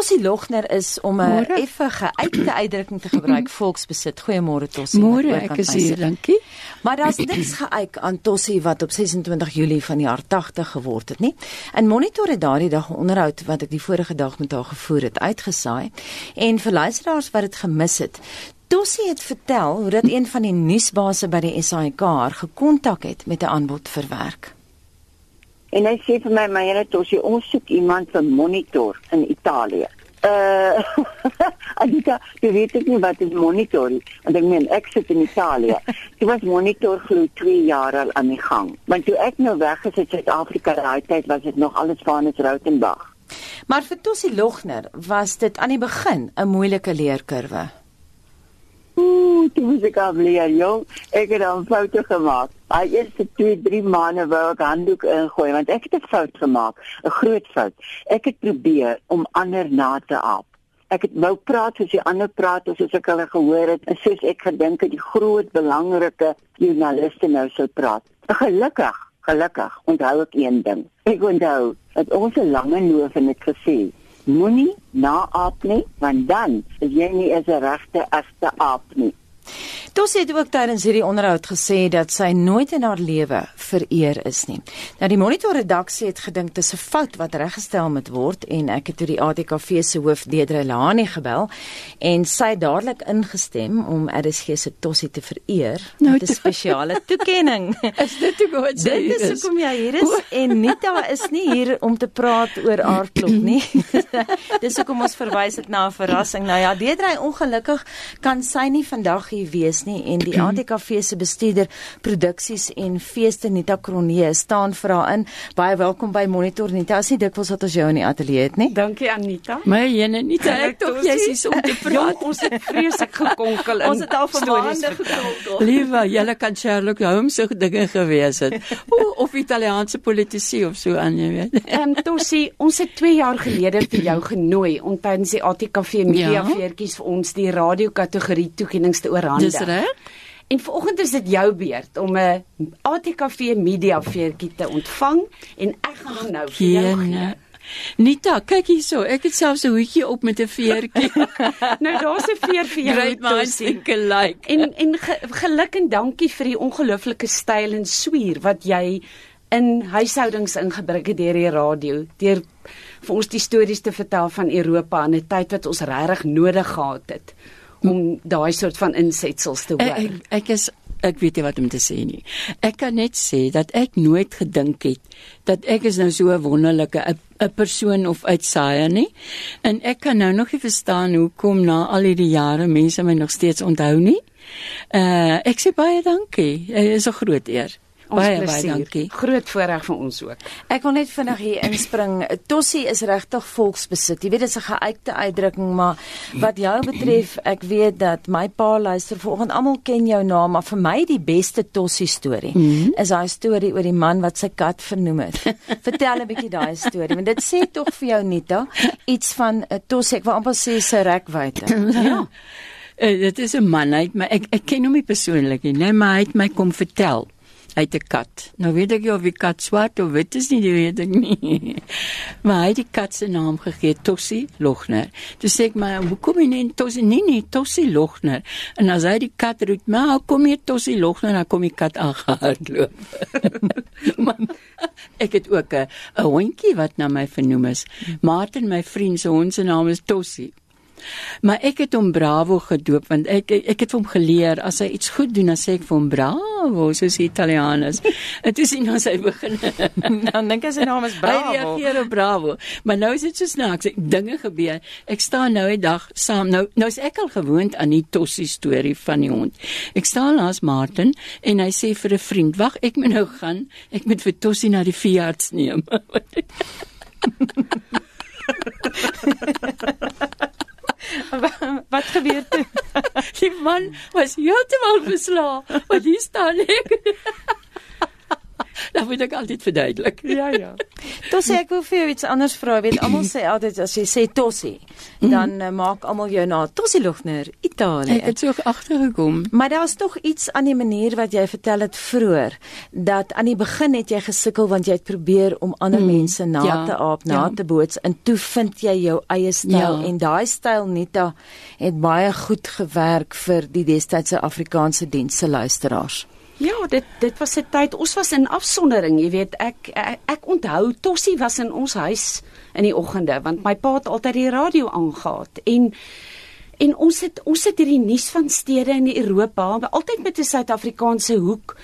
Tossie Logner is om 'n effe geuite uitdrukking te gebruik volksbesit. Goeiemôre Tossie. Môre, ek is hier, dankie. Maar daar's niks geuit aan Tossie wat op 26 Julie van die jaar 80 geword het nie. In Monitor het daardie dag 'n onderhoud wat ek die vorige dag met haar gevoer het uitgesaai en vir luisteraars wat dit gemis het. Tossie het vertel hoe dat een van die nuusbase by die SAIK haar gekontak het met 'n aanbod vir werk. En hy sê vir my, "My Here Tossie, ons soek iemand vir monitor in Italië." Uh Anita, jy weet ek nie wat is monitor nie, want ek meen ek sit in Italië. Dit was monitor glo 2 jaar al aan die gang. Want toe ek nou weg is uit Suid-Afrika daai tyd was dit nog alles Vanus Rautenbach. Maar vir Tossie Logner was dit aan die begin 'n moeilike leerkurwe. Dit was ek afleer, jong. Ek het 'n fout gemaak. Hy eerste 2, 3 maande wou ek handdoek ingooi want ek het 'n fout gemaak, 'n groot fout. Ek het probeer om ander na te aap. Ek het wou praat soos die ander praat soos ek hulle gehoor het en soos ek gedink het die groot belangrike joernaliste nou sou praat. Gelukkig, gelukkig onthou ek een ding. Ek onthou dat ons 'n lange noof en het gesê moenie naaap nie want dan is jy nie 'n regte egte aap nie. Tosie het ook tydens hierdie onderhoud gesê dat sy nooit in haar lewe vereer is nie. Nou die monitor redaksie het gedink dit is 'n fout wat reggestel moet word en ek het toe die ATKV se hoof Deidre Lani gebel en sy het dadelik ingestem om RSG se Tosie te vereer nou, met 'n spesiale toekenning. is dit hoe sy is? Dit is hoekom jy hier is en Nita is nie hier om te praat oor aardklop nie. Dis hoekom ons verwys dit na 'n verrassing. Nou ja, Deidre ongelukkig kan sy nie vandag hier wees is nie en die ATKV se bestuurder produksies en feeste Nita Kronee staan vir haar in. Baie welkom by Monitor Nita. As jy dikwels wat ons jou in die ateljee het, nie? Dankie Anita. My jene Nita, ek tog jy is om te praat. ons het vreeslik gekonkel in. Ons het al vir maande gekonkel. Liewe, julle kan Sherlock Holmes se dinge gewees het. O, of Italiaanse politici of so aan, jy weet. Ehm um, Tossie, ons het 2 jaar gelede vir jou genooi om tydens die ATKV media ja? veertjies vir ons die radio kategorie toekennings te oorhandig. Dis reg. En vanoggend is dit jou beurt om 'n ATKV media veertjie te ontvang en ek gaan hom nou vir jou gee. Nita, kyk hierso, ek het selfs 'n hoedjie op met 'n veertjie. nou daar's 'n veer vir jou. Great minds think alike. En en ge, geluk en dankie vir die ongelooflike styl en swier wat jy in huishoudings ingebring het deur die radio, deur vir ons die stories te vertel van Europa in 'n tyd wat ons regtig nodig gehad het om daai soort van insetsels te hoor. Ek, ek is ek weet nie wat om te sê nie. Ek kan net sê dat ek nooit gedink het dat ek is nou so 'n wonderlike 'n persoon of uitsaaier nie. En ek kan nou nog nie verstaan hoekom na al hierdie jare mense my nog steeds onthou nie. Uh ek sê baie dankie. Dit is 'n groot eer. Baie baie dankie. Groot voorreg vir ons ook. Ek wil net vinnig hier inspring. Tossie is regtig volksbesit. Jy weet dit is 'n geuite uitdrukking, maar wat jou betref, ek weet dat my pa luister vanoggend almal ken jou naam, maar vir my die beste Tossie storie mm -hmm. is daai storie oor die man wat sy kat vernoem het. Vertel 'n bietjie daai storie, want dit sê tog vir jou Nita iets van 'n uh, Tossie, ek wil amper sê sy rekwyte. ja. Uh, dit is 'n man, hy het my ek ek ken hom nie persoonlik nie, nee, maar hy het my kom vertel uit 'n kat. Nou weet ek nie of die kat swart of wit is nie, die weet ek nie. maar hy het die kat se naam gegee, Tossie Logner. Toe sê ek maar, "Hoekom nie Tossie nie, nie Tossie Logner?" En as hy die kat roep, "Maar kom hier Tossie Logner," dan kom die kat aangehardloop. ek het ook 'n 'n hondjie wat na my vernoem is. Martin, my vriend se hond se naam is Tossie. Maar ek het hom Bravo gedoop want ek ek het hom geleer as hy iets goed doen dan sê ek vir hom Bravo soos die Italianers. Dit is nie ons hy begin. dan dink hy sy naam is Bravo. Hy reageer op Bravo. Maar nou is dit so snaaks. Dinge gebeur. Ek staan nou 'n dag saam nou nou is ek al gewoond aan die Tossie storie van die hond. Ek staan langs Martin en hy sê vir 'n vriend, "Wag, ek moet nou gaan. Ek moet vir Tossie na die veearts neem." wat gebeur toe? Die man was heeltemal verslae. Wat hier staan ek? Dan moet ek altyd verduidelik. Ja ja. Tossie, ek wil vir jou iets anders vra. Jy weet almal sê altyd as jy sê Tossie, dan uh, maak almal jou na Tossie Lugner, Italië. Ek het so agtergekom. Maar daar was tog iets aan die manier wat jy vertel het vroeër dat aan die begin het jy gesukkel want jy het probeer om ander mm, mense na ja, te aap, na ja. te boots en toe vind jy jou eie styl ja. en daai styl Nita het baie goed gewerk vir die destydse Afrikaanse dienste luisteraars. Ja, dit dit was 'n tyd. Ons was in afsondering, jy weet, ek ek, ek onthou Tossie was in ons huis in die oggende want my pa het altyd die radio aangehaat. En en ons het ons het hierdie nuus van stede in Europa altyd met 'n Suid-Afrikaanse hoek.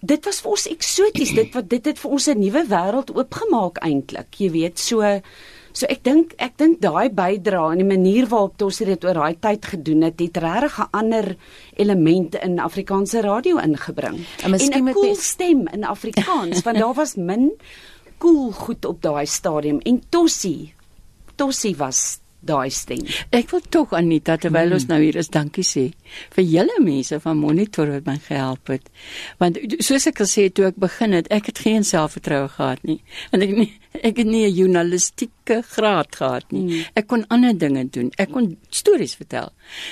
Dit was vir ons eksoties, dit wat dit het vir ons 'n nuwe wêreld oopgemaak eintlik, jy weet, so So ek dink ek dink daai bydra en die manier waarop Tossie dit oor daai tyd gedoen het, het regtig 'n ander elemente in Afrikaanse radio ingebring. En 'n cool stem in Afrikaans want daar was min cool goed op daai stadium en Tossie Tossie was daai stem. Ek wil tog Anita terwyl mm. ons nou hier is, dankie sê vir julle mense van Monitor wat my gehelp het. Want soos ek gesê het toe ek begin het, ek het geen selfvertroue gehad nie. Want ek nie ek het nie 'n journalistieke graad gehad nie. Hmm. Ek kon ander dinge doen. Ek kon stories vertel.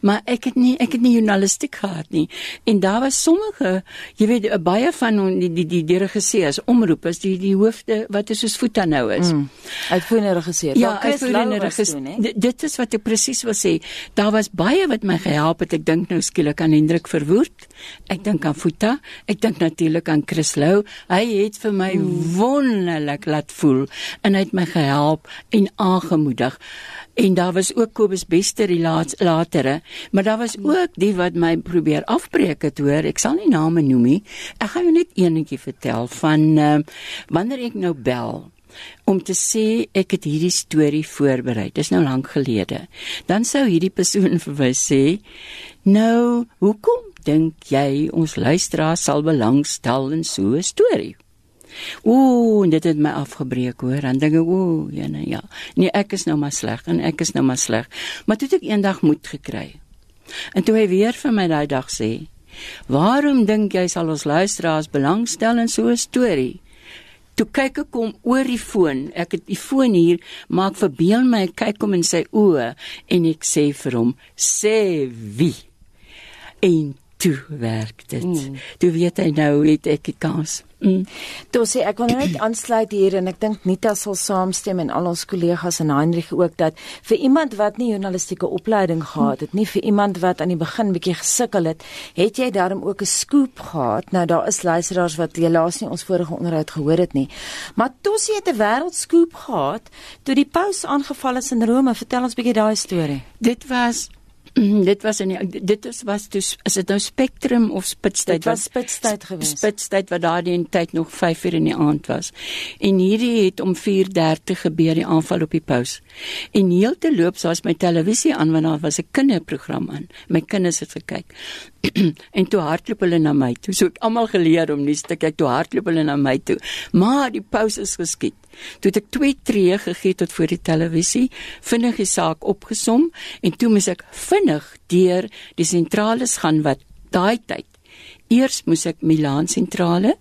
Maar ek het nie ek het nie journalistiek gehad nie. En daar was sommige, jy weet, baie van die die die, die regisseurs, omroepers, die die hoofde wat is soos Futa nou is. Hmm. Uitvoerende regisseur. Ja, uitvoerende regisseur. Dit is wat ek presies wil sê. Daar was baie wat my gehelp het. Ek dink nou skielik aan Hendrik Verwoerd. Ek dink aan Futa. Ek dink natuurlik aan Chris Lou. Hy het vir my hmm. wonderlik laat voel en hy het my gehelp en aangemoedig. En daar was ook Kobus Bester die laat, latere, maar daar was ook die wat my probeer afbreek het hoor. Ek sal nie name noem nie. Ek gaan jou net eenetjie vertel van uh, wanneer ek nou bel om te sê ek het hierdie storie voorberei. Dis nou lank gelede. Dan sou hierdie persoon vir my sê: "Nou, hoekom dink jy ons luisteraars sal belangstel in so 'n storie?" Ooh, dit het my afgebreek hoor. Dan dink ek, ooh, ja nee, ja. Nee, ek is nou maar sleg en ek is nou maar sleg. Maar toe het ek eendag moed gekry. En toe hy weer vir my daai dag sê, "Waarom dink jy sal ons luisteraars belangstel in so 'n storie?" Toe kyk ek hom oor die foon. Ek het die foon hier, maar ek verbeel my ek kyk hom in sy oë en ek sê vir hom, "Sê wie?" En toe werk dit. Mm. Toe weet hy nou het ek die kans. Mm. Toe sê ek wil net aansluit hier en ek dink Nita sal saamstem en al ons kollegas en Heinrich ook dat vir iemand wat nie journalistieke opleiding gehad het nie vir iemand wat aan die begin bietjie gesukkel het, het jy daarom ook 'n scoop gehad. Nou daar is luisteraars wat helaas nie ons vorige onderhoud gehoor het nie. Maar Tossie het 'n wêreldscoop gehad toe die paus aangeval is in Rome. Vertel ons bietjie daai storie. Dit was dit was in die, dit is was dus is dit nou Spectrum of Spitstyd? Dit was Spitstyd geweest. Spitstyd wat daardie tyd nog 5 uur in die aand was. En hierdie het om 4:30 gebeur die aanval op die paus. En heel te loop soos my televisie aan want daar was 'n kinderprogram aan. My kinders het gekyk en toe hardloop hulle na my toe. So ek almal geleer om nie te kyk. Toe hardloop hulle na my toe. Maar die paus is geskiet. Toe het ek twee tree gegee tot voor die televisie, vinnig die saak opgesom en toe moes ek vinnig deur die sentrales gaan wat daai tyd Eers moes ek Milaan sentrale,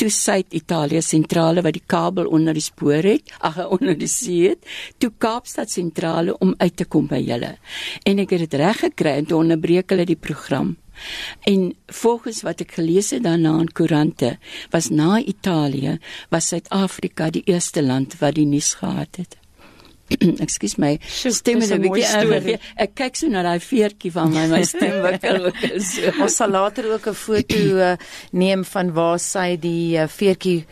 toe Suid-Italië sentrale wat die kabel onder die spoor het, ag onder die see het, toe Kaapstad sentrale om uit te kom by julle. En ek het dit reg gekry en toe onderbreek hulle die program. En volgens wat ek gelees het daarna in koerante, was na Italië, was Suid-Afrika die eerste land wat die nuus gehad het. Ekskuus my, stem is 'n bietjie erg. Ek kyk so na daai veertjie van my, my stem wikkel ook so. Ons sal later ook 'n foto uh, neem van waar sy die uh, veertjie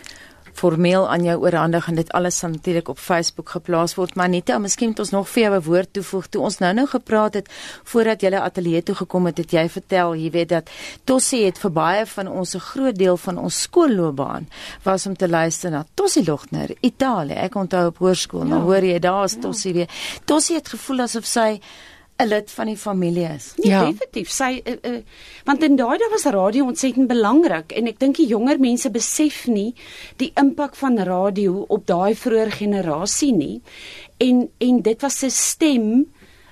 formeel aan jou oorhandig en dit alles sal natuurlik op Facebook geplaas word. Maar Anita, miskien het ons nog vir jou 'n woord toevoeg toe ons nou-nou gepraat het voordat jy ateljee toe gekom het, het jy vertel, jy weet dat Tossie het vir baie van ons 'n groot deel van ons skoolloopbaan was om te luister na Tossie Logner, Italië. Ek onthou op hoërskool, ja. nou hoor jy daar's ja. Tossie weer. Tossie het gevoel asof sy 'n lid van die familie is. Nee, ja, definitief. Sy uh, uh, want in daai dae was radio ontsettend belangrik en ek dink die jonger mense besef nie die impak van radio op daai vroeë generasie nie. En en dit was 'n stem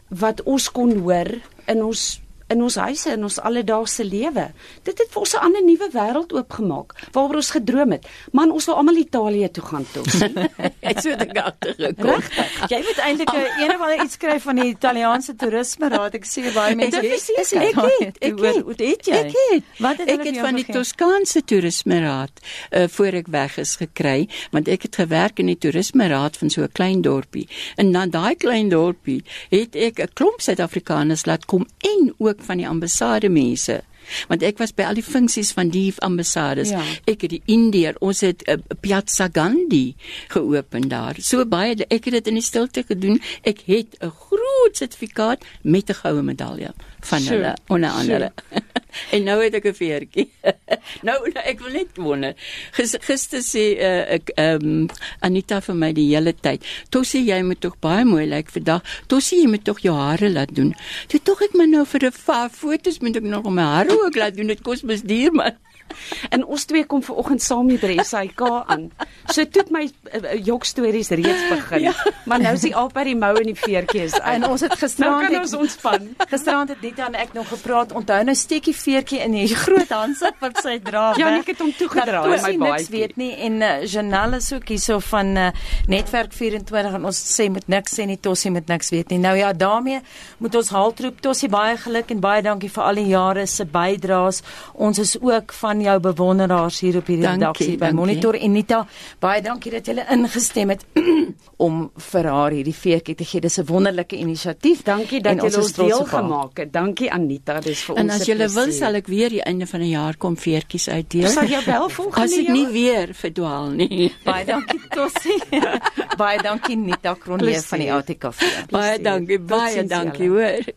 wat ons kon hoor in ons in ons huise in ons alledaagse lewe. Dit het vir ons 'n ander nuwe wêreld oopgemaak waaroor ons gedroom het. Man, ons wil almal Italië toe gaan toe. Ek so dit agtergekom. Jy moet eintlik 'n een of ander iets skryf van die Italiaanse toerisme raad. Ek sê baie mense Dit is ek het, ek het, hoe het jy? Ek het. Wat het ek het van die? Toskaanse toerisme raad uh, voor ek weg is gekry, want ek het gewerk in die toerisme raad van so 'n klein dorpie. En na daai klein dorpie het ek 'n klomp Suid-Afrikaners laat kom en ook van die ambassade mense. Want ek was by al die funksies van die ambassades. Ja. Ek het die Indiër, ons het uh, Piazza Gandhi geopen daar. So baie ek het dit in die stilte gedoen. Ek het 'n groot sertifikaat met 'n goue medalje van Sure, hulle onder sure. en nou het ek 'n veertjie. nou, nou ek wil net wonder. Gis, gister sê uh, ek ehm um, Anita vir my die hele tyd. Toe sê jy moet tog baie mooi lyk like vandag. Toe sê jy moet tog jou hare laat doen. Toe tog ek maar nou vir 'n paar foto's moet ek nog my hare ook laat doen. Dit kos mos duur man. En ons twee kom ver oggend saam hier by die SAK aan. So toe het my uh, jok stories reeds begin. Ja. Maar nou is die al by die mou en die veertjie is uit. En ons het nou gisterand kan het- ons ontspan. Gisterand het Nita en ek nog gepraat. Onthou nou steekie veertjie in die groot handsak wat sy dra. Ja, ek het hom toegedra in my baadjie. weet nie en uh, Janelle is ook hierso van uh, Netwerk 24 en ons sê moet niks sê nie Tossie moet niks weet nie. Nou ja, daarmee moet ons haltroep Tossie baie geluk en baie dankie vir al die jare se bydraes. Ons is ook van jou bewonderaars hier op hierdie Dankie, redaksie by dankie. Monitor en Nita, baie dankie dat jy ingestem het om vir haar hierdie veertjie te gee. Dis 'n wonderlike inisiatief. Dankie dat En jy ons deel gemaak het. Dankie Anita, dis vir En ons. as 'n jy wil sal ek weer die einde van die jaar kom veertjies uitdeel. sal jou bel volgende As ek jaar? nie weer verdwaal nie. Baie dankie Tossie. baie dankie Nita Kronje van die. ATKV. Baie dankie, baie dankie hoor.